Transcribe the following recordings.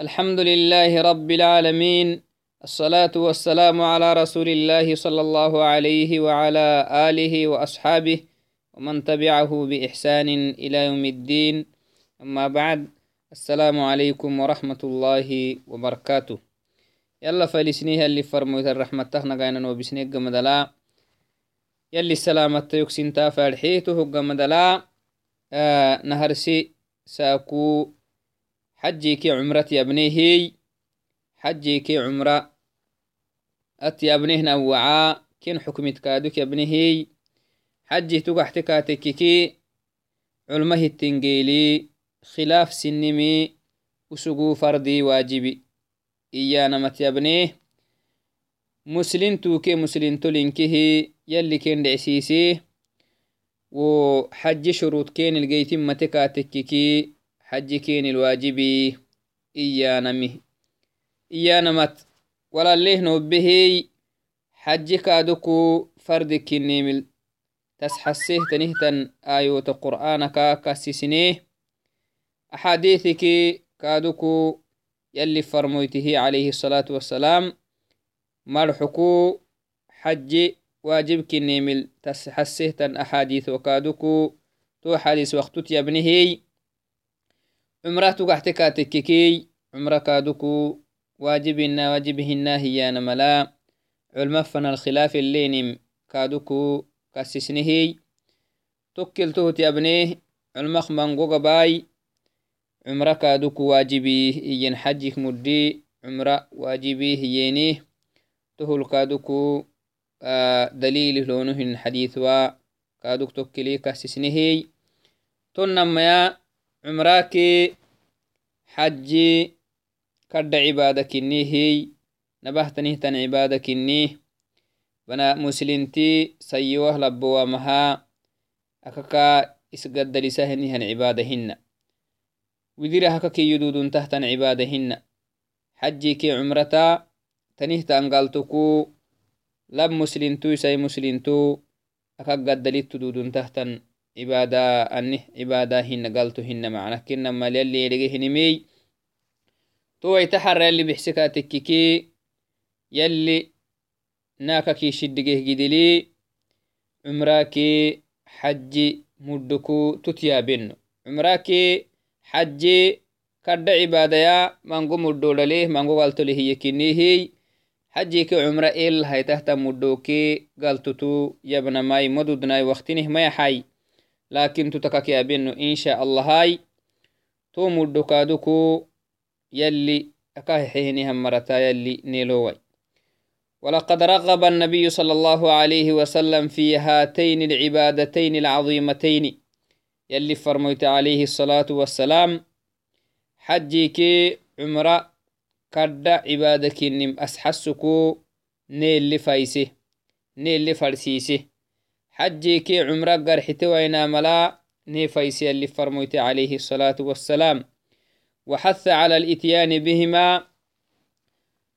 الحمد لله رب العالمين الصلاة والسلام على رسول الله صلى الله عليه وعلى آله وأصحابه ومن تبعه بإحسان إلى يوم الدين. أما بعد السلام عليكم ورحمة الله وبركاته. يلا فلسنيها اللي فرموت الرحمة تخنا قاينا وبسنيك مدلا يلي السلامة يكسين تافرحيته قمدلا. آه نهرسي ساكو حجيكي عمرة يبنيهي حجيكي عمرة أت يبنيه نوعا كين حكمت كادوك يبنيهي حجي تقحت كاتككي علمه التنجيلي خلاف سنمي وسقو فردي واجبي. إيانا مت يبنيه مسلم توكي مسلم تلينكه يلي كين دعسيسيه وحج شروط كين الجيتم متكاتككي حج كين الواجبي إيانمي إيانمت ولا ليه نوبهي. حج كادوكو فرد كنيمل تسحسيه تنهتن آيوت قرآنك كاسسنيه أحاديثك كادوكو يلي فرمويته عليه الصلاة والسلام. مرحكو حج واجب كنيمل تسحسيه تن أحاديث وكادوكو تو حديث وقتت يبنهي عمره تقحتكا تككي عمره كادوكو واجبنا واجبهنا هيانا ملا. علمفنا الخلاف اللينم كادوكو كاسسنهي توكلته تيابنيه علمخ منقوق باي عمره كادوكو واجبيه إيين حجك مدي عمره واجبيه يينيه تهل كادوكو دليل لونه حديث و cumraakii xajji kadha cibaada kinihiy nabahtanihtan cibaada kinih bana muslimtii sayiwah labowamahaa akaka isgaddalisahenihan cibaada hina widira haka kiyyududuntahtan cibaada hina xajjiki cumrata tanihta angaltukuu lab muslimtuu isai muslimtuu akak gaddalittu duduntahtan عبادة أنه عبادة هن قالتو هن معنا كنا مال يلي يلقي هنمي تو يتحر يلي بحسكا تككي يلي ناككي شدقه قدلي. عمراكي حجي مدكو تتيابن. عمراكي حجي كرد عبادة مانغو مدولله مانغو قالتو لهي كنيهي حجي كي عمره إل هاي تحت مدوكي قالتو تو. يبنى ماي مدودناي وقتنه ما يحي شاء الله هاي. تو مدكادوكو يلي أكاه حيني مرتا يلي نيلوي ولقد رغب النبي صلى الله عليه وسلم في هاتين العبادتين العظيمتين يلي فرميت عليه الصلاة والسلام. حجيكي عمرة كرد عبادك نم أسحسكو نيل فايسه نيل فرسيسه عمرك قرحتي وينا ملا نيفيسي اللي فرميت عليه الصلاة والسلام. وحث على الإتيان بهما.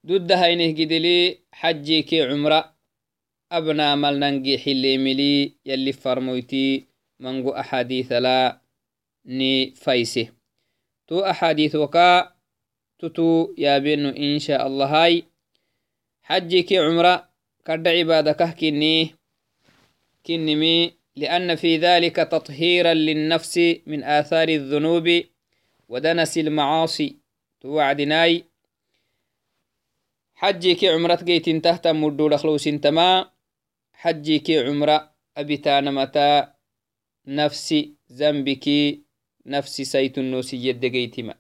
ضد هينه قدلي حجيكي عمرة أبنا ملننجي حلي ملي يلي فرميتي منغو أحاديث لا ني فايسه تو أحاديث وكا تتو يابينو إن شاء الله هاي. حجيكي عمرة كرد عبادك كني كنمي لأن في ذلك تطهيرا للنفس من آثار الذنوب ودنس المعاصي. توعدناي حجي كي عمرة جيت تحت مدو لخلوس انتما حجي كي عمرة أبتان متى نفسي ذنبك نفسي سيت النوسي يد جيتما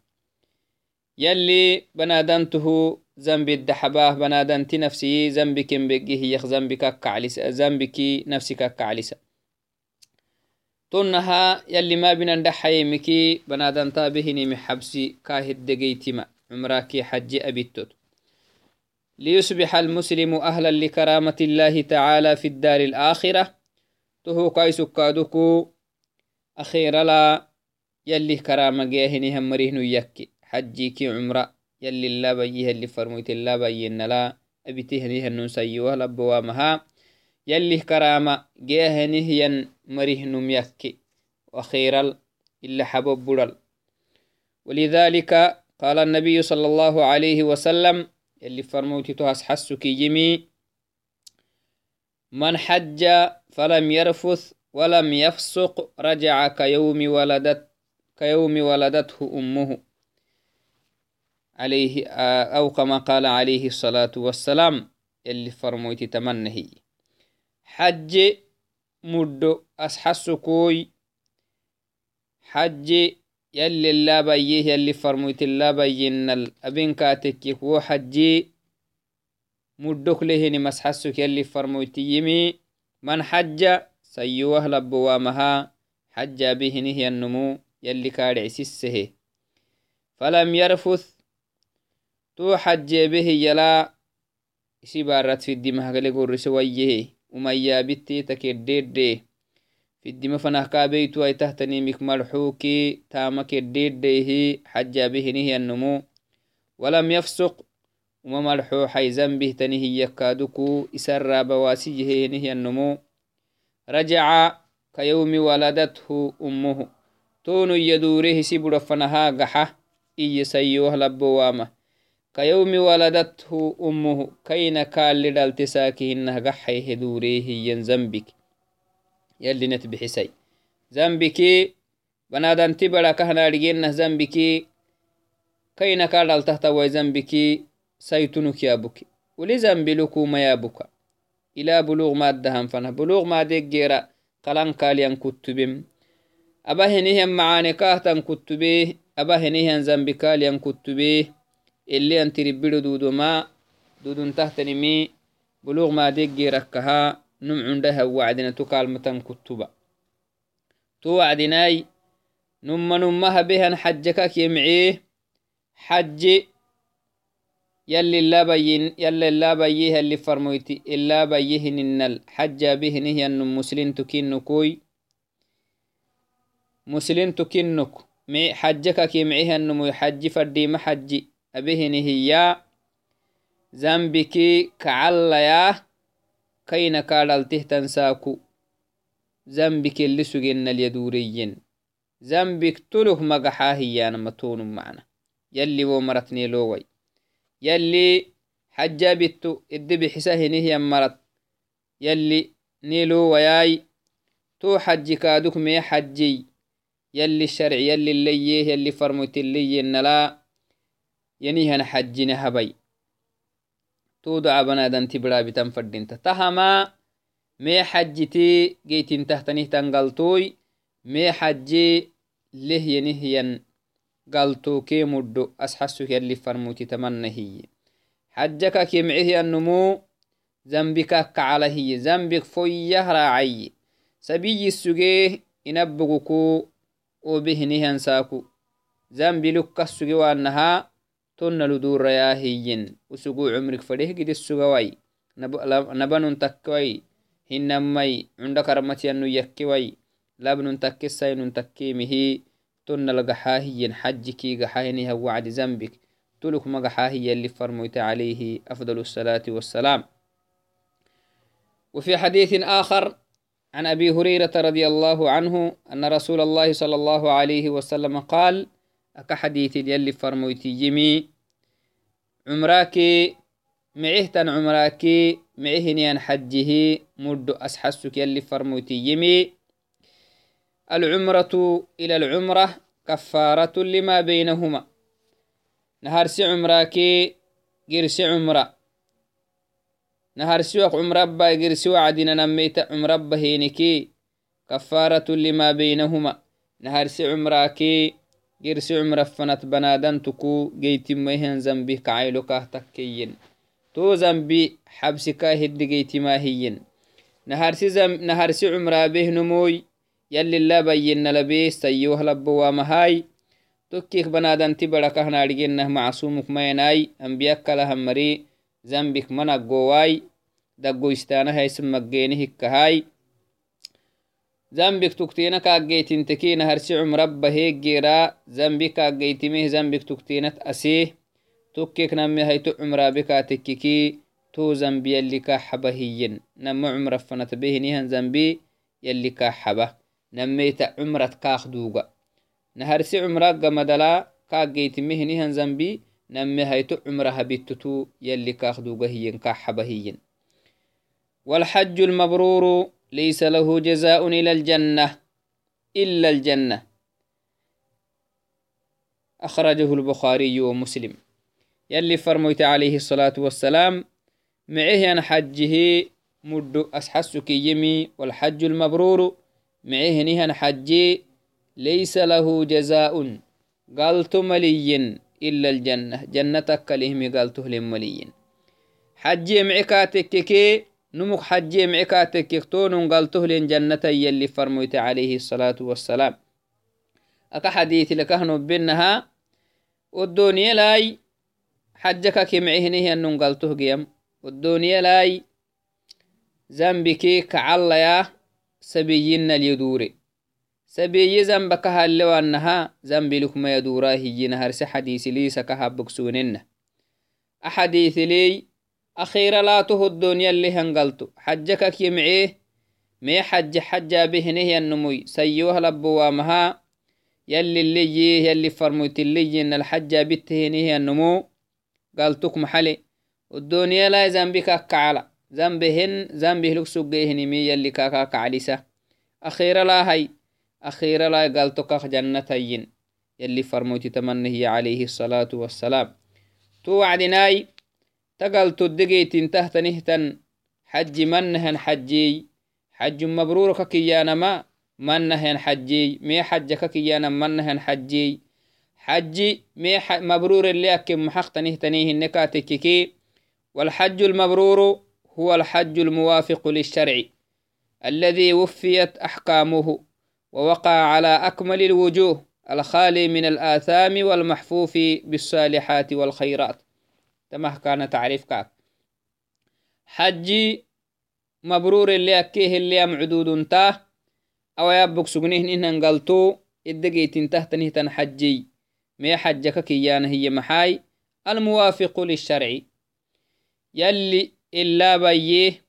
يلي بنادنته ذنب الدحباه بنادنت نفسي ذنبك بقيه يخ ذنبك كعلس ذنبك نفسك كعلس تنها يلي ما بنا ندحيمك بنادنتا بهني محبسي كاهد دقيتما عمراكي حج أبيتوت. ليصبح المسلم أهلا لكرامة الله تعالى في الدار الآخرة. تهو كايسو كادوكو أخيرا لا يلي كرامة جاهني هم مريهنو يكي. حجيكي عمره يلي لا بيه اللي فرميت لا بينا لا أبته نهن سيوه لبوامها يلي كرامة جيه نهيا مريه نميكي وخيرا إلا حبب برل ولذلك قال النبي صلى الله عليه وسلم اللي فرموتي تهس حسك يمي من حج فلم يرفث ولم يفسق رجع كيوم ولدت كيوم ولدته أمه. عليه أو كما قال عليه الصلاة والسلام اللي فرموتي تمنهي. حج مدو أسحسكوي حج يلي لا بيه يلي فرموت لا بينا الأبين كاتك هو حجي مدوك لهني مسحسك يلي فرموت يمي. من حج سيوه لبوامها حج بهنه النمو يلي كارع سسه فلم يرفث تو حج به يلا isi baarat fiddima hagale gorrise wayyehe umayyabitti takeddede fiddima fanah kaabeytu ay tahtanimik marxuuki taama keddedehi xajabihinihiyannumu walam yafsuq uma marxuuxay zambih tanihiyakaaduku isaraabawaasiyehenihiyannumu rajaca kayawmi waladathu ummuhu tonu iyaduure hisi burafanahaa gaxa iye sayyoh labbowaama كيوم ولدته أمه كين كال لدالتساكي إنه قحي هدوريه ين زنبك. يلي نتبحسي زنبكي بنادان تبرا كهنا رجينه زنبكي كين كال تحتوي زنبكي سيتنك يابك. ولي زنبي لكو ما يابك. إلى بلوغ ما الدهم فنه. بلوغ ما ديك جيرا قلن كاليان كتبم. أبا معاني كاهتن كتبيه أبا هنيهم زنبي كاليان كتبيه اللي أنت ربيرو دودو ما دودون تحتنمي بلوغ ما ديجي ركها نم عندها وعدنا تكالمة كتبا. تو وعدناي نم نمها بها حجك يمعيه حج يلي لا بين يلي لا بيه اللي فرمويتي إلا بيه إن الحج به نهي أن مسلم تكين كوي مسلم تكنك مع حجك كيمعيه أنه حج فردي ما حجي. Abehini hiya zambiki kacallaya kaina kadhaltihtan saaku zambikeli sugennalyaduriyin zambik tuluh magaxaa hiyanama tonum macna yalli wo maratnilowai yalli xajabittu iddi bixisa hinihiyan marat yalli nilowayai to xaji kaaduk mee xajiy yalli sharci yalli layeh yalli farmoytiliyenala yanihan xajjine habay tuuduca banadanti birabitan fadinta tahama mee xajjiti geytintahtanihtan galtoy mee xajje leh yanihyan galtokee muddo asxasuk yalli farmuti tamanna hiye xajjaka kemcehyannumu zambikak kacala hiye zambik foyyah raacayye sabiyyi sugee inabuguku obehinihan saaku zambi lukkas suge waanahaa tonna luduraya hiyyin usugu cumrik fadeh gidis sugawai nabanun takkewai hinamai cunda karmatiyanu yakkewai labnun takkesainun takkemihi tonna lagaxaa hiyyin xajikii gaxahiniha wacdi zambik tuluk magaxaa hiyalli فرميت عليه أفضل الصلاة والسلام وفي حديث آخر عن أبي هريرة رضي الله عنه أن رسول الله صلى الله عليه وسلم قال أكا حديث يلي فرمويتي يمي عمراكي معهتن عمراكي معهنيان حجه مد أسحسك يلي فرمويتي يمي العمرة إلى العمرة كفارة لما بينهما. نهار سي عمراكي قرسي عمرة. نهار سوق عمر ربا قرسي وعدنا نميت girsi cumrafanat banadantuku geytimaihan zambih kacaylokah takkeyen to zambi xabsika hiddi geytimahiyen naharsi cumraabehnomoy yalli labayenalabe sayyohlabbowamahay tokkik banadanti barakahnaadhigenah macasumuk mayanai ambiyakalahamari zambik managowai daggoistaanahais maggeeni hikkahay zambik tuktina kaageytintekina harsi cumrabba heeggeera zambi kaageytimeh zambik tuktinat asee tokkek name hayto cumrabe kaatekkiki to zambi yalli kaa xaba hiyen nama cumrafanat behinihan zambi yalli kaa xaba nameyta cumrat kaak duuga naharsi cumragga madala kaageytimehinihan zambi namme hayto cumraha bittutu yalli kaakdugahiyen kaaxabahiyen والحج المبرور ليس له جزاء إلى الجنة إلا الجنة. أخرجه البخاري ومسلم. يلي فرميت عليه الصلاة والسلام معه أن حجه مد أسحسك يمي والحج المبرور معه نهن حجي ليس له جزاء. قالت ملي إلا الجنة. جنتك لهم قالته لملي حجي معكاتك كي نمك حجي معكاتك تون قالته لن جنة يلي فرميت عليه الصلاة والسلام. أكا حديث لكهنو بينها والدنيا لاي حجك كمعهنه أنن قالته قيم. والدنيا لاي ذنبك كعليا سبيين اليدوري سبيي ذنبك هاللو أنها ذنب لكم يدورا هي نهر حديث لي سكها بكسونن أحاديث لي أخيرا لا تهو الدنيا اللي هنقلتو. حجك كيمعيه مي حج حجا بهنه النموي. سيوه لبوامها يلي اللي يلي فرموت اللي إن الحجة بتهنه النمو. قالتك محلي. والدنيا لا ذنبك كعلا. ذنبهن ذنبه لك سجيهن مي يلي كاكا كعليسة. أخيرا لا هاي أخيرا لا قالتك جنتين. يلي فرموت تمنه عليه الصلاة والسلام. توعدناي. تقلت الدقيت تحت نهتن. حج منهن حجي حج مبرور كيانا ما منهن حجي مي حجك كيانا منهن حجي حجي مي ح... مبرور اللي محق نهتنيه النكاتككي والحج المبرور هو الحج الموافق للشرع. الذي وفيت أحكامه ووقع على أكمل الوجوه الخالي من الآثام والمحفوف بالصالحات والخيرات. تمه كان تعريف كاك. حجي مبرور اللي أكيه اللي معدود انتاه أو يابك سجنه إنهن قلتو إدقيت انتهتنه تنحجي مي حجك كيان هي محاي الموافق للشرع. يلي إلا بيه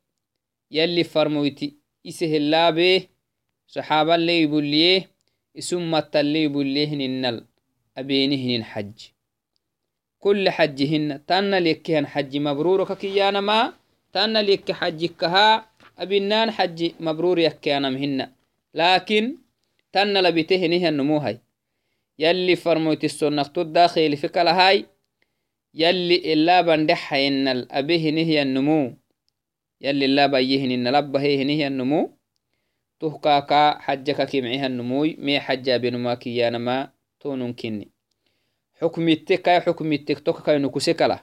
يلي فرمويتي. إسه الله بيه صحابة اللي يبوليه اسم اللي يبوليه ننال أبينهن حج كل حجهن تانا ليكهن حج مبرور كيانا ما. تانا ليك حجكها أبنان حج مبرور يكيانا مهن. لكن تانا لبتهنه النموهي يلي فرموت السنة الداخل في كلهاي يلي إلا بندح إن الأبيه نهي النمو يلي إلا بيه إن لبه نهي النمو تهكاكا حجك كمعها النموي مي حجا بنما كيانا ما. تونن كني حكمتك كاي حكمتك توك كاي نكسكلا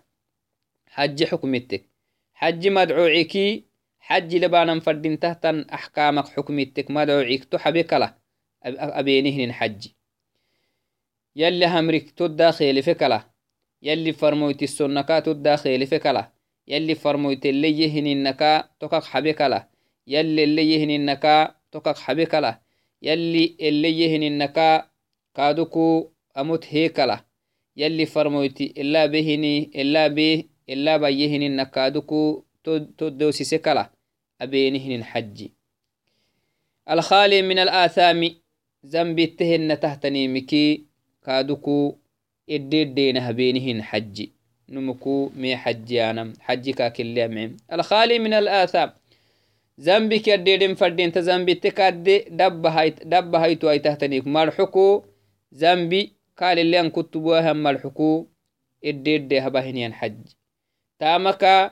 حج حكمتك حج مدعوعيكي حج لبانا فردين تهتن أحكامك حكمتك مدعوعيك تحبكلا أبينهن حج يلي همرك تداخل فكلا يلي فرمويت السنكا تداخل فكلا يلي فرمويت اللي يهننكا تكك حبكلا يلي اللي يهننكا تكك حبكلا يلي اللي يهننكا كادوكو أموت هيكلا يلي فرمويتي إلا بهني إلا به إلا بيهن نكادكو تدوسي سكلا أبينهن الحج الخالي من الآثام ذنب التهن تحتني مكي كادكو إديدينها بينهن حج نمكو مي حجيانا حجي كاكل معم الخالي من الآثام ذنبك يديدين فردين تذنبي تكاد دب هايت دب قال اللي أن كتبوها هم الحكو إديد هبهنيان حج. تامكا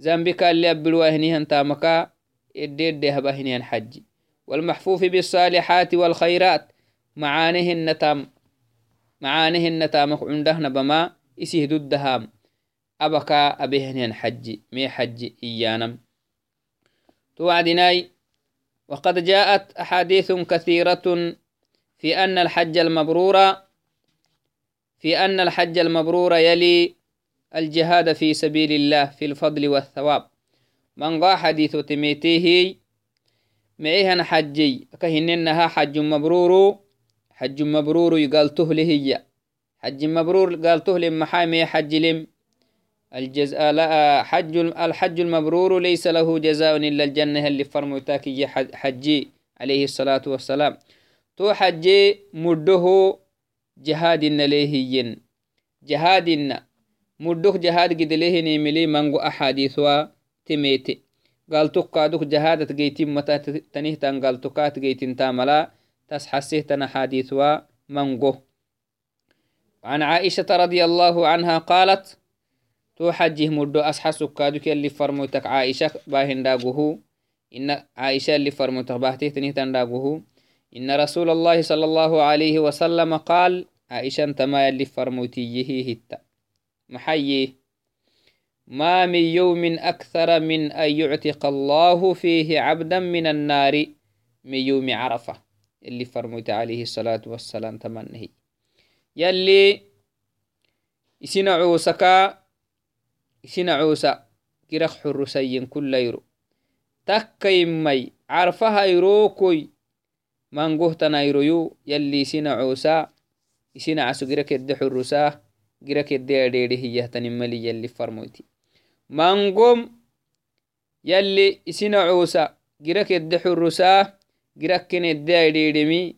ذنبك اللي أبلوهنيهن تامكا إديد هبهنيان حج. والمحفوف بالصالحات والخيرات معانهن تام معانهن تامك عندهن بما إسيه ضدها أبكا أبهنيان حج مي حج إيانم. توعدناي وقد جاءت أحاديث كثيرة في أن الحج المبرور في أن الحج المبرور يلي الجهاد في سبيل الله في الفضل والثواب. من قا حديث تميتيه معيها حجي كهننها حج مبرور حج مبرور يقالته لهي حج مبرور قالته لمحامي حج لم. الجزاء لا حج الحج المبرور ليس له جزاء إلا الجنة اللي فرموتاكي حجي عليه الصلاة والسلام. ليهين جهادنا مدوك جهاد قد ليهني ملي منغو أحاديثوا تميتي. قال تقادوك جهادت جيتين متى تنهتن قال تقات جيتين تاملا تسحسيه تنا حديثوا منغو. عن عائشة رضي الله عنها قالت تو حجه مدو أسحسك كادوك اللي فرموتك عائشة باهن داقوه إن عائشة اللي فرموتك باهته تنهتن داقوه إن رسول الله صلى الله عليه وسلم قال عائشة تما اللي فرموتيه هتا. محيي ما من يوم أكثر من أن يعتق الله فيه عبدا من النار من يوم عرفة. اللي فرموت عليه الصلاة والسلام تمنه يلي إسنا عوسكا إسنا عوسا كرخ حرسين كل يرو. تكيمي عرفها يروكوي. Mangoh tanairoyu yalli isina coosa isina caso gira kedde xurusa gira kedde adheede hiyahtanimali yalli farmoyti mangom yalli isina coosa gira kedde xurusa girakken edde adheedemi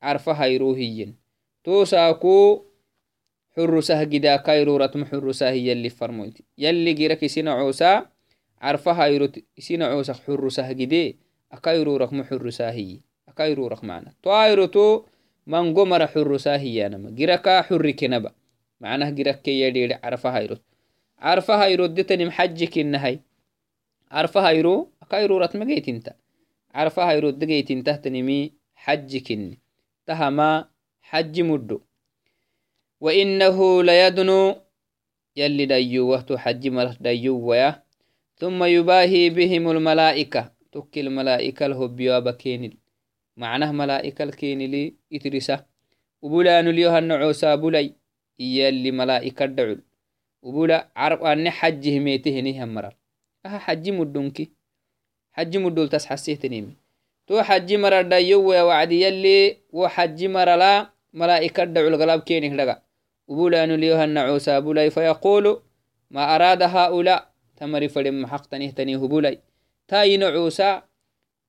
carfa hayro hiyyen tosaaku xurusah gidakairoratma xurusah yalli farmoyti yalli girak isina coosa carfa hayrot isina coosak xurusah gide akairorakma xurusah hiyye akairurak mana toairoto mango mara xurusa hiyanama giraka xurri kenaba macnah girakkeyyadheede carfa hayrot carfa hayrodetanim xaji kinnahay carfa hayro akairurat mageytinta carfa hayrodde geytintahtanimi xaji kinni tahama xaji muddo وإنه ليدنو يلي ديوه حج مرة ديوه ثم يباهي بهم الملائكة تك الملائكة الهبيا بكينل معناه ملائكة الكينلي إترسة وبولان اليوهن عوسى بولي إيا اللي ملائكة دعول وبولا عرب أن حج هميته نيهم مرر أها حج مدونكي حج مدول تسحسيه تنيمي تو حج مرر دا يو وعدي يلي وحج مرر لا ملائكة دعول غلاب كينك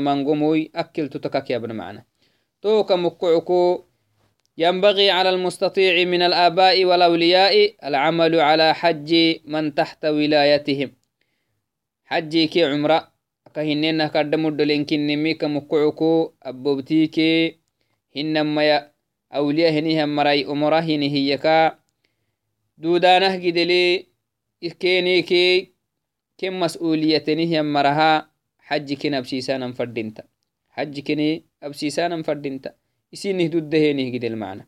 مانغوموي أكلتو تكاك يا ابن معنا توكا مكعكو ينبغي على المستطيع من الآباء والأولياء العمل على حج من تحت ولايتهم حجي كي عمرة كهننا كدمو دلينكن نمي كمكعكو أبوبتيكي هنما يا أولياء هنيهم مراي أمره هنهيكا دودانه جدلي كينيكي كم مسؤوليتنهم مرها حج كن أبسيسانا فردينتا. حج كن أبسيسانا فردينتا. يسينه ددهينه قد المعنى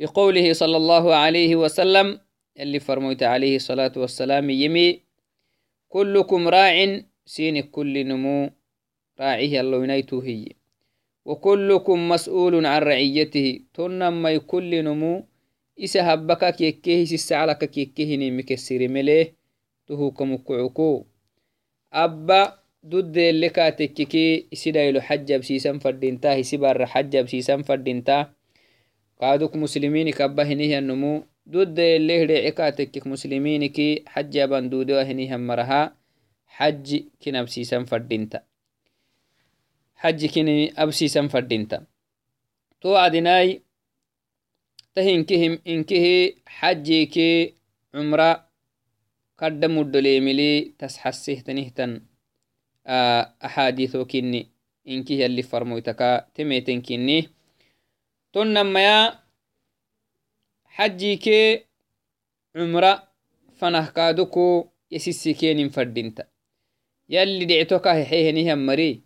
لقوله صلى الله عليه وسلم اللي فرميت عليه الصلاة والسلام يمي كلكم راع سين كل نمو راعيه الله ينيته هي. وكلكم مسؤول عن رعيته. تنمي كل نمو إسا كيكيه سسعلك كيكيه نمك السير مليه تهو كمكعكو abba duddeelle kaatekkiki isidaylo xajabsiisan fadhinta hisi barra xajabsiisan fadhinta kaaduk muslimiinik abba hinihiyannumu duddeelle hidheece kaatekkik muslimiiniki xajaban duudewa hinihan maraha xaji kin absiisan fadhinta xaji kin absiisan fadhinta to adinai tahinkihim inkihi xajiki cumra kadda muddoleemili tas xasehtanihtan axaadiثo kinni inkih yalli farmoytaka temeten kinni ton namaya xajike cumra fanahkaadoko yasisikenin fadinta yalli dhictoka hexehenihan mari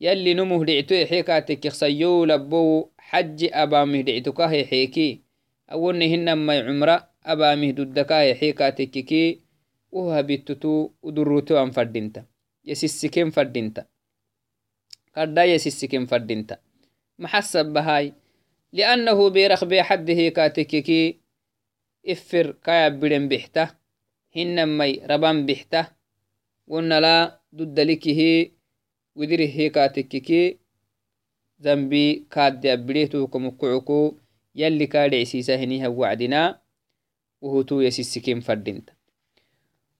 yalli numuh dhicto exekaatekeksayo labo xaji abamih dhictoka hexeeki awone hinamai cumra abamih duddaka hexekaatekeki woho habittutu udurutewan fadinta yesisiken fadinta kadda yesisiken fadinta maxasabahai لأنه بيرخ بحده كاتككي إفر كايا بدن بحته هنمي ربان بحته ونا لا ضد لكه ودره هي كاتككي ذنبي كاد أبريتو كمكعكو يلي كاد عسيسا هنيها وعدنا وهو يسسكين فردنت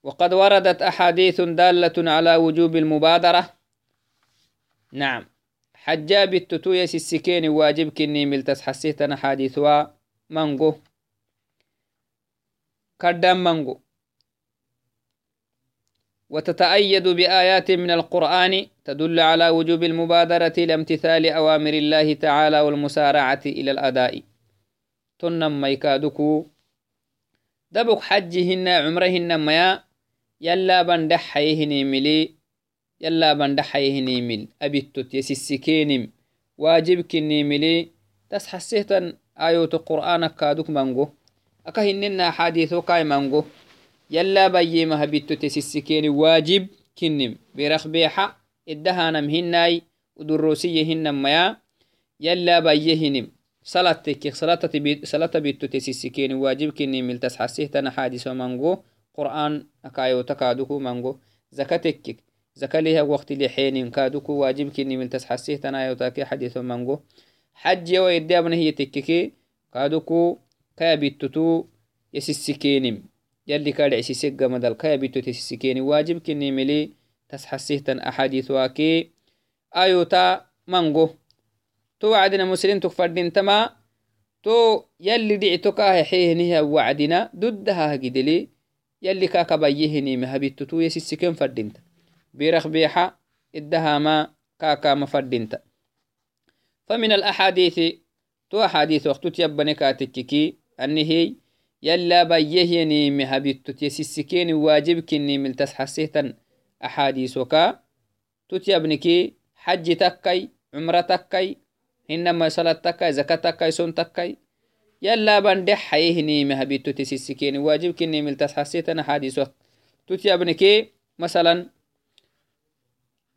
وقد وردت أحاديث دالة على وجوب المبادرة. نعم. حجاب التتو يسسكين واجب كني ملتس حسيتنا حديثوا مانجو كردام مانجو وتتأيد بآيات من القرآن تدل على وجوب المبادرة لامتثال أوامر الله تعالى والمسارعة إلى الأداء. تنم ميكادكو. دبك حجهن عمرهن ميا. يلا بندح حيهني ملي يلا بندح حيهني مل أبتت يسسكينم واجب كني ملي تس حسيتا آيوت القرآن كادوك مانجو أكهننا حديثو كاي مانجو يلا بيما هبتو تسسكين واجب كنم. برخ بيحا إدهانم هناي. ودروسية هنم ميا. يلا قرآن أكايو تكادوكو مانجو زكاة تكيك زكاة ليها وقت لحين كادوكو واجب كنم ملتس حسيه تنا يوتاكي حديث مانجو حج يو يدي أبنه يتككي كادوكو كايا بيتو يسسكينم. يلي كاد عسيسك مدل كايا بيتو تسسكيني. واجب كني ملي تسحسيهتن أحاديث واكي آيوتا مانغو. تو وعدنا مسلم تكفردين تما. تو يلي دعتو كاه حيهنها وعدنا. ضدها هجدلي يلي كاكا بيهني مهبيتو تو يسسكين فردينت. بيرخ بيحا إدها ما كاكا مفردينت. فمن الأحاديث تو أحاديث وقت تيبني كاتككي أنهي يلا بيهيني مهبتو تيسسكيني واجب كني ملتس حسيتا أحاديثك تتيبنكي حج تكي عمرة تكي إنما صلاة تكي زكاة سون تكي يلا بندح حيهني مهبتو تيسسكيني واجب كني ملتس حسيتا أحاديثك تتيبنكي مثلا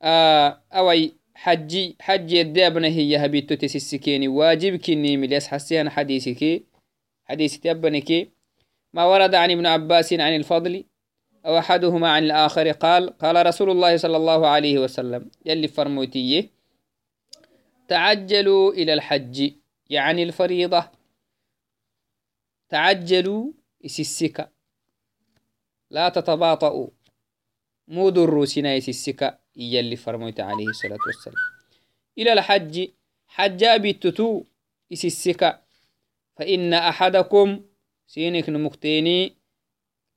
آه أوي حجي حجي يدي هي هبيتو تيسسكيني واجب كني مليس حسيان حديثك حديث تبنك ما ورد عن ابن عباس عن الفضل أو أحدهما عن الآخر قال قال رسول الله صلى الله عليه وسلم يلي فرموتيه تعجلوا إلى الحج يعني الفريضة. تعجلوا إسسك لا تتباطؤوا. مو دروسنا إسسك يلي فرموت عليه الصلاة والسلام. إلى الحج حجاب التتو إسسك فإن أحدكم سينك نمكتيني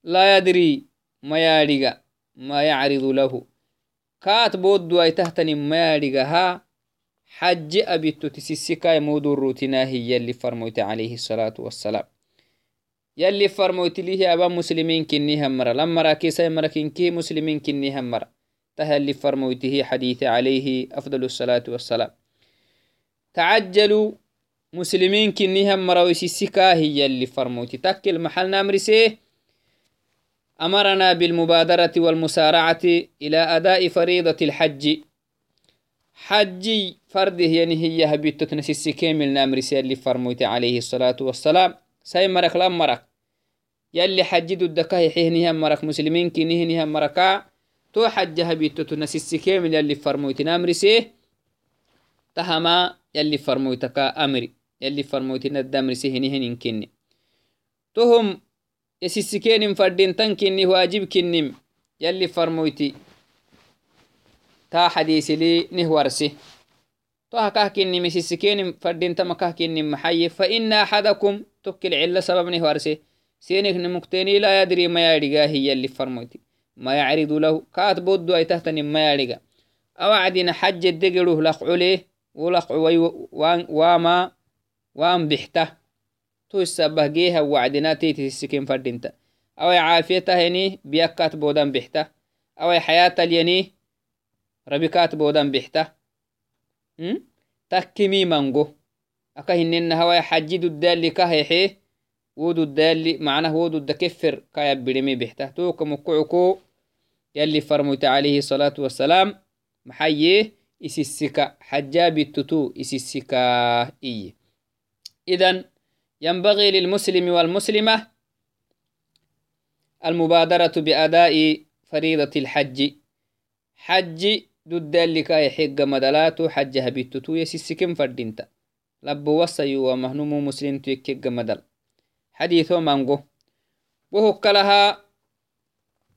لا يدري ما يارغا ما يعرض له. كات بود أي تهتني ما يارغها حج أبيتو تسسكا يمود الروتنا هي اللي فرموت عليه الصلاة والسلام. يلي فرموت ليه أبا مسلمين كني همرا لما راكيسا يمركين كي مسلمين كني همرا تهل اللي فرموته حديث عليه أفضل الصلاة والسلام. تعجلوا. مسلمين كنيهم مرويسي السكا هي اللي فرموتي تكل محل نامرسيه أمرنا بالمبادرة والمسارعة إلى أداء فريضة الحج. حجي فرده يعني هي هبيتو تنسي كامل نامرسي اللي فرموتي عليه الصلاة والسلام. ساي مرك لام مرك. يلي حجي دكا يحيهنها مرك مسلمين كنيهنها مركا. تو حج هبيتو تنسي كامل يلي فرموتي نامرسيه تهما يلي فرموتك أمري. يلي فرموتنا الدمرسي هنهن كني تهم يسسكين فردين تنكني واجب كنم يلي فرموتي تا حديث لي نهورسي توها كهكني مسسكين فردين تما كهكني محي فإن أحدكم تكل علة سبب نهورسي سينك نمكتيني لا يدري ما يرجع هي اللي فرموتي ما يعرض له كات بودو أي تهتني ما يرجع أوعدنا حج الدقلوه لقعليه ولقعوي وما وان بحته تو السبه جيها وعدنا تيتي السكين فردينتا أو عافيته هني بيكات بودان بحته أو حياة اليني ربكات بودان بحته تكمي مانجو أكا هنن هوا حجي ددال كهيحي ودو الدال معناه ودو الدكفر كايا برمي بحته تو كمكعكو يلي فرموت عليه الصلاة والسلام محيي إسسكا حجاب التتو إسسكا إيه إذن ينبغي للمسلم والمسلمة المبادرة بأداء فريضة الحج. حج ضد اللي كاي حق مدلاتو حج هبيتتو يسيسكم فردينتا. لبو وصيو ومهنمو مسلم تيكيق مدل حديثو مانغو. وهو كلها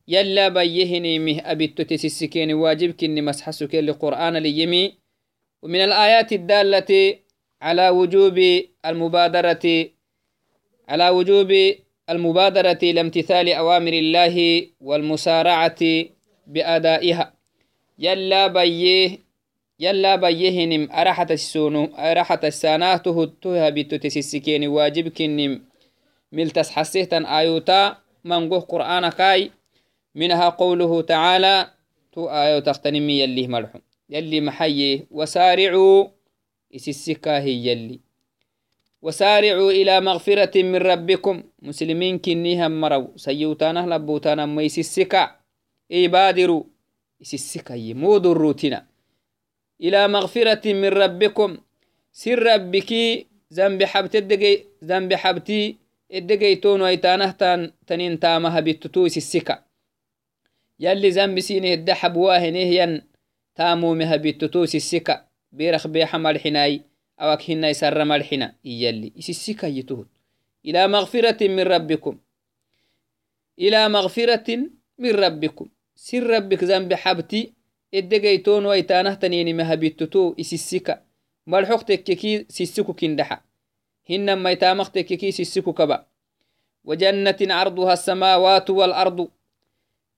يلا بيهني مه أبيتو تسيسكين واجب كني مسحسك لقرآن ليمي. ومن الآيات الدالة على وجوب المبادرة على وجوب المبادرة إلى امتثال أوامر الله والمسارعة بأدائها. يلا بيه يلا بيهنم أرحت السونو أرحت الساناته التوها بتتسسكين واجب كنم ملتس حسيتا آيوتا منقه قرآن كاي منها قوله تعالى تو آيو تختنمي يلي ملحو. يلي محيي وسارعوا إسسكا هي يلي. وسارعوا إلى مغفرة من إلى مغفرة من ربكم. سر ربكي ذنب حبت ذنب حبتي الدقيتون ويتانه تنين تامها بالتتو يسسكا يلي ذنب سينه الدحب واهنه تامو مها بالتتو يسسكا بيرخ بيحمل حناي أوك هنا يسر ملحنا يلي يسسك يتهد إلى مغفرة من ربكم. إلى مغفرة من ربكم. سر ربك ذنب حبتي ويتانه تنيني مهبتتو إسسك ملحق تككي سسكو كندحا هن ما يتامخ تككي سسكو كبا وجنة عرضها السماوات والأرض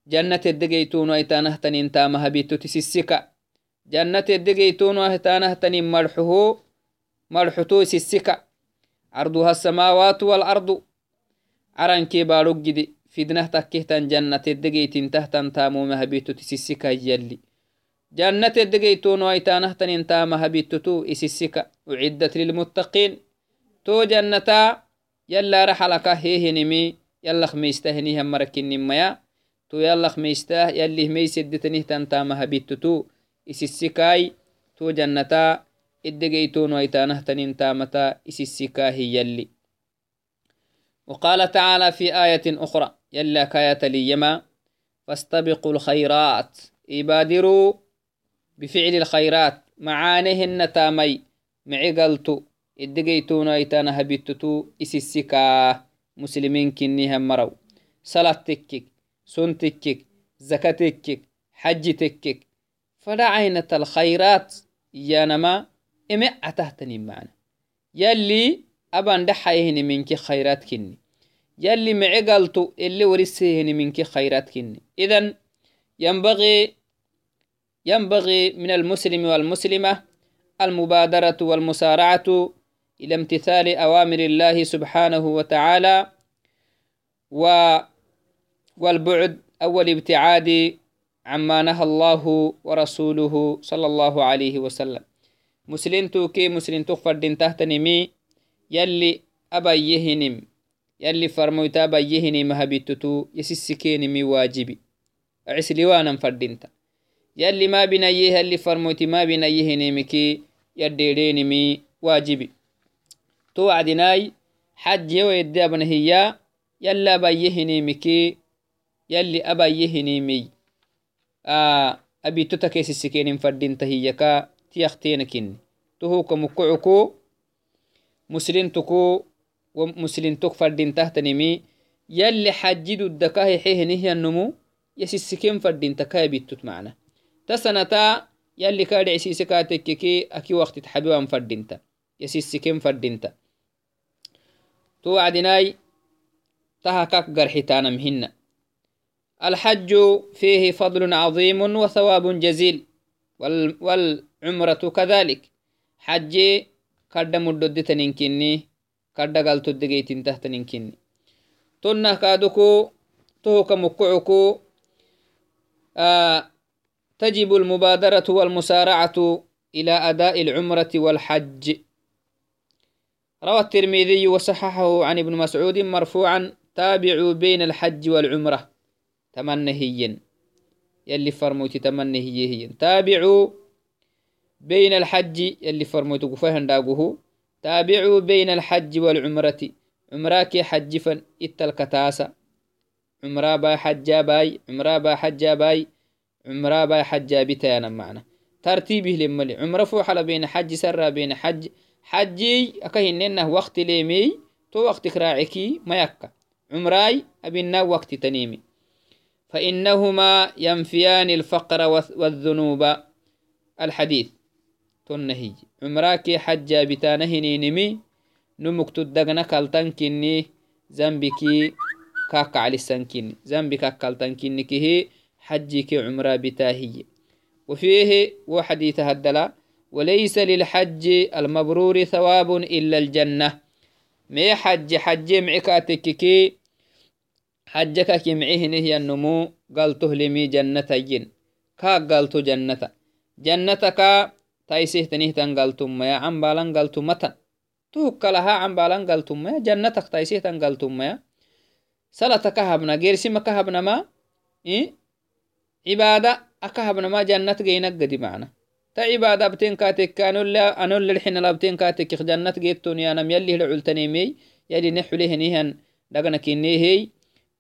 جنة الدقيتون ويتانه تنين تامها بيتو تسسك جنة الدقيتون ويتانه تنين ملحه مرحتو سسكا عرضها السماوات والأرض عرن كي بارو جدي فدنه تكهتن جنة جنة الدقيتون ويتانه تنين تام مهبيتو إسسكا أعدت للمتقين. تو جنتا يلا رحلك هيه نمي يلا خميسته نيهم مركن نميا. تو يلا خميسته يلي ميسدتنه تنتا مهبيتو إسسكاي تو جنتا إدقيتون ويتانهتن تامتا إسسكا هي يلي. وقال تعالى في آية أخرى يلا كاية ليما فاستبقوا الخيرات إبادروا بفعل الخيرات. معانهن تامي. معقلتو. إدقيتون ويتانها بيتتو إسسكا مسلمين كنيها مرو. صلاة تكك. سن تكك. زكاة تكك. حج تكك. فلا الخيرات. يانما إمع أتهتني معنا. يلي أبان دحيهن منك خيرات كني. يلي معقلتو. اللي ورسيهن منك خيرات كني. إذن ينبغي ينبغي من المسلم والمسلمة المبادرة والمسارعة إلى امتثال أوامر الله سبحانه وتعالى و والبعد أو الابتعاد عما نهى الله ورسوله صلى الله عليه وسلم. مسلنتوكي مسلنتو فردين تحتنمي يلي أبيهنم يلي فرمويتا أبيهنم هبيتتو يسسكينمي واجبي. عسلي وأنا فردينتا يلي ما بنيه يلي فرمويتي ما بنيهنمكي يديرينمي واجبي. توعدناي حج ويدي أبنهيا يلا أبيهنمكي يلي أبيهنمي آه أبيتو تكيس السكين فردينتا هيكا تيختينكن تهوك مكعكو مسلنتكو ومسلنتك فردين تهتنمي يلي حجدو الدكاه حيه نهي النمو يسسكين فردين تكاي بيتوت معنا. تسنتا يلي كاد عسيسكا تككي أكي وقت تحبيوان فردينتا. يسسكين فردينتا. توعدناي تهكك قرحتانا مهن الحج فيه فضل عظيم وثواب جزيل. وال, وال عمرة كذلك. حجي كرد مدد تنينكني كرد قال تدقيتين تحت نينكني تنه كادوكو توك مكعكو آه تجب المبادرة والمسارعة إلى أداء العمرة والحج. روى الترمذي وصححه عن ابن مسعود مرفوعا تابعوا بين الحج والعمرة. تمنهيا. يلي فرموتي تمنهي تابعوا بين الحج يلي فرموتو فهن داقوه. تابعوا بين الحج والعمرة. عمراك حج فن التلكتاسة عمرا باي حجا باي عمرا باي حجا باي. عمرا باي حجا بتانا معنا. ترتيبه لملي عمره فوحل بين حج سرى بين حج. حجي أكهننه وقت ليمي تو وقت كراعكي ما يكا. عمراي أبنا وقت تنيمي. فإنهما ينفيان الفقر والذنوب. الحديث. تنهي. عمراك حجا بتانهني نمي نمك تدقنا كالتن كني زنبكي كاكا على السنكني زنبي كاكالتن كني كهي. حجك عمرا بتاهي. وفيه وحديث هدلا وليس للحج المبرور ثواب إلا الجنة. مي حج حج معكاتككي حجك كمعيه نهي النمو. قالته لمي ين كا قالتو جنة جنتك تايسيه تنيه تنقلتم ما عم بالان قلتم متن. توك عم بالان قلتم ما جنتك تايسيه تنقلتم ما سلتك هبنا غير سمك هبنا ما إيه؟ عبادة أكهبنا ما جنة جينك قدي معنا. تا عبادة بتين كاتك أنولا أنولا الحين لابتين كاتك جنة جيتون يا نم يلي العلتني مي يلي نحوله نيهن دقنا كيني هي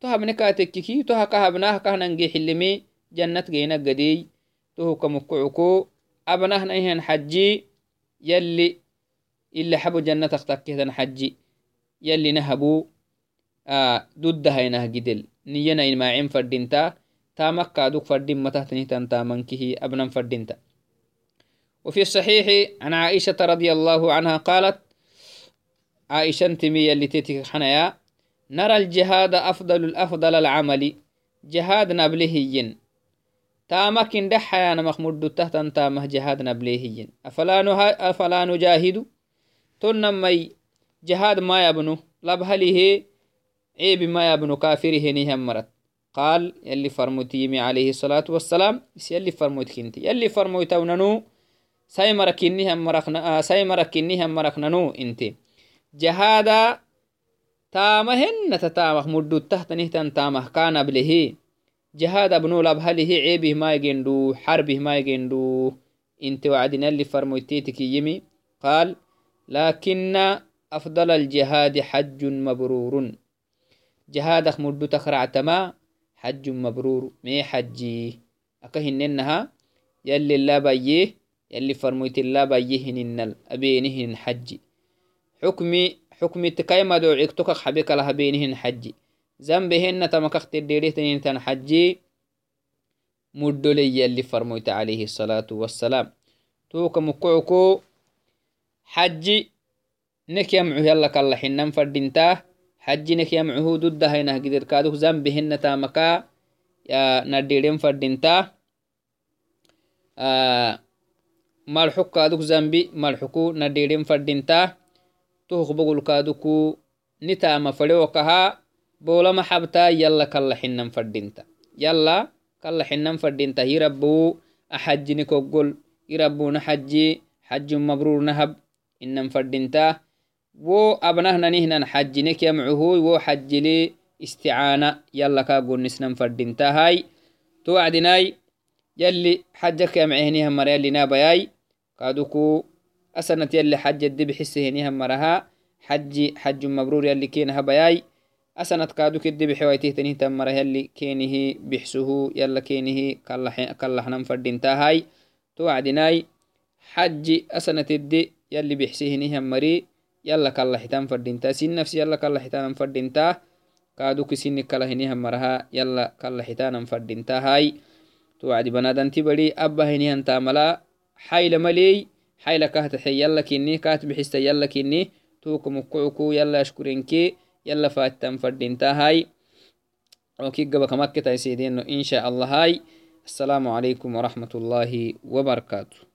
تهبنا كاتك كي تها كهبناه كهنا نجي حلمي جنة جينك قدي تهو كمكعكو أبناه نيهن حجي يلي إلا حبو جنة تختك حجي يلي نهبو. آه ضد هينه جدل نينا ما عين فردينتا تامك كادوك فردين متهتني تامنكه أبنا فردينتا وفي الصحيح عن عائشة رضي الله عنها قالت عائشة تمي اللي تتك حنايا نرى الجهاد أفضل الأفضل العمل جهاد نبلهين تامك دحيا مخمود تحت تامه جهاد نبلهين أفلا, نها أفلا نجاهد تنمي جهاد ما يبنو لبهله عيب ما يبنو كافره نهم مرت. قال يلي فرموتيمي عليه الصلاة والسلام بس يلي فرموت كنتي يلي فرموت وننو سايمرك إنهم مرقنا آه سايمرك إنهم مرقننو انتي. جهادا تامهن تتامخ مدو تحت نهتن تامه كان بله جهاد ابنو لبهله عيبه ما يجندو حربه ما يجندو. انت وعدنا اللي فرموتيتك يمي. قال لكن أفضل الجهاد حج مبرور. جهادك مدو تخرعتما حج مبرور. مي حجي. أكهننها يلي لا بيه يلي فرميت الله بيه ننل أبينهن حجي. حكمي حكمي تكاي مدوعيك تكك حبيك لها بينهن حجي. ذنبهن تمكخت الديريه تنين تن حجي مدلي يلي فرميت عليه الصلاة والسلام. توك مكعكو حجي. نك يمعو يلا كالله حنن فردينتاه حجنك يمعه ضد هينه قدر كادوك ذنبهن تامكا. يا نديرين فردينتا. آه مرحوك كادوك ذنبي مرحوكو نديرين فردينتا. تهق بقول كادوكو نتاما فلوكها. بولا محبتا يلا كلا حنن فردينتا. يلا كلا حنن فردينتا. يربو أحجني كوغل يربو نحجي حج مبرور نهب إنن فردينتا. Wo abnahnanihnan xajinek yamcuhuy wo xajili isticaana yala kagonnisnan fadintahay to wacdinai yali xajak yamcehenihan mara yalinabayai kaduku asanat yali xajaddi bixisehenihan maraha xaji xaju mabrur yali kenahabayai asanat kadukiddi bixewaitihtanihtan mara yali kenihi bixsuhu yala kenihi kallahnan fadintahay to wacdinai xaji asanatiddi yali bixsehenihan mari yala kalaxitan fadinta sin nafsi yala kalaxitanan fadinta kaaduki sini kalahinihan maraha yala kalaxitanan fadintahay to wacdi banadanti bari abba hinihan tamala xayla maley xayla kahtaxe yala kini kaat bixista yala kini tuka mukucuku yala ashkurenke yala faatitan fadintahay okigabakamakketaisedeno insha allahai السلام عليكم ورحمة الله وبركاته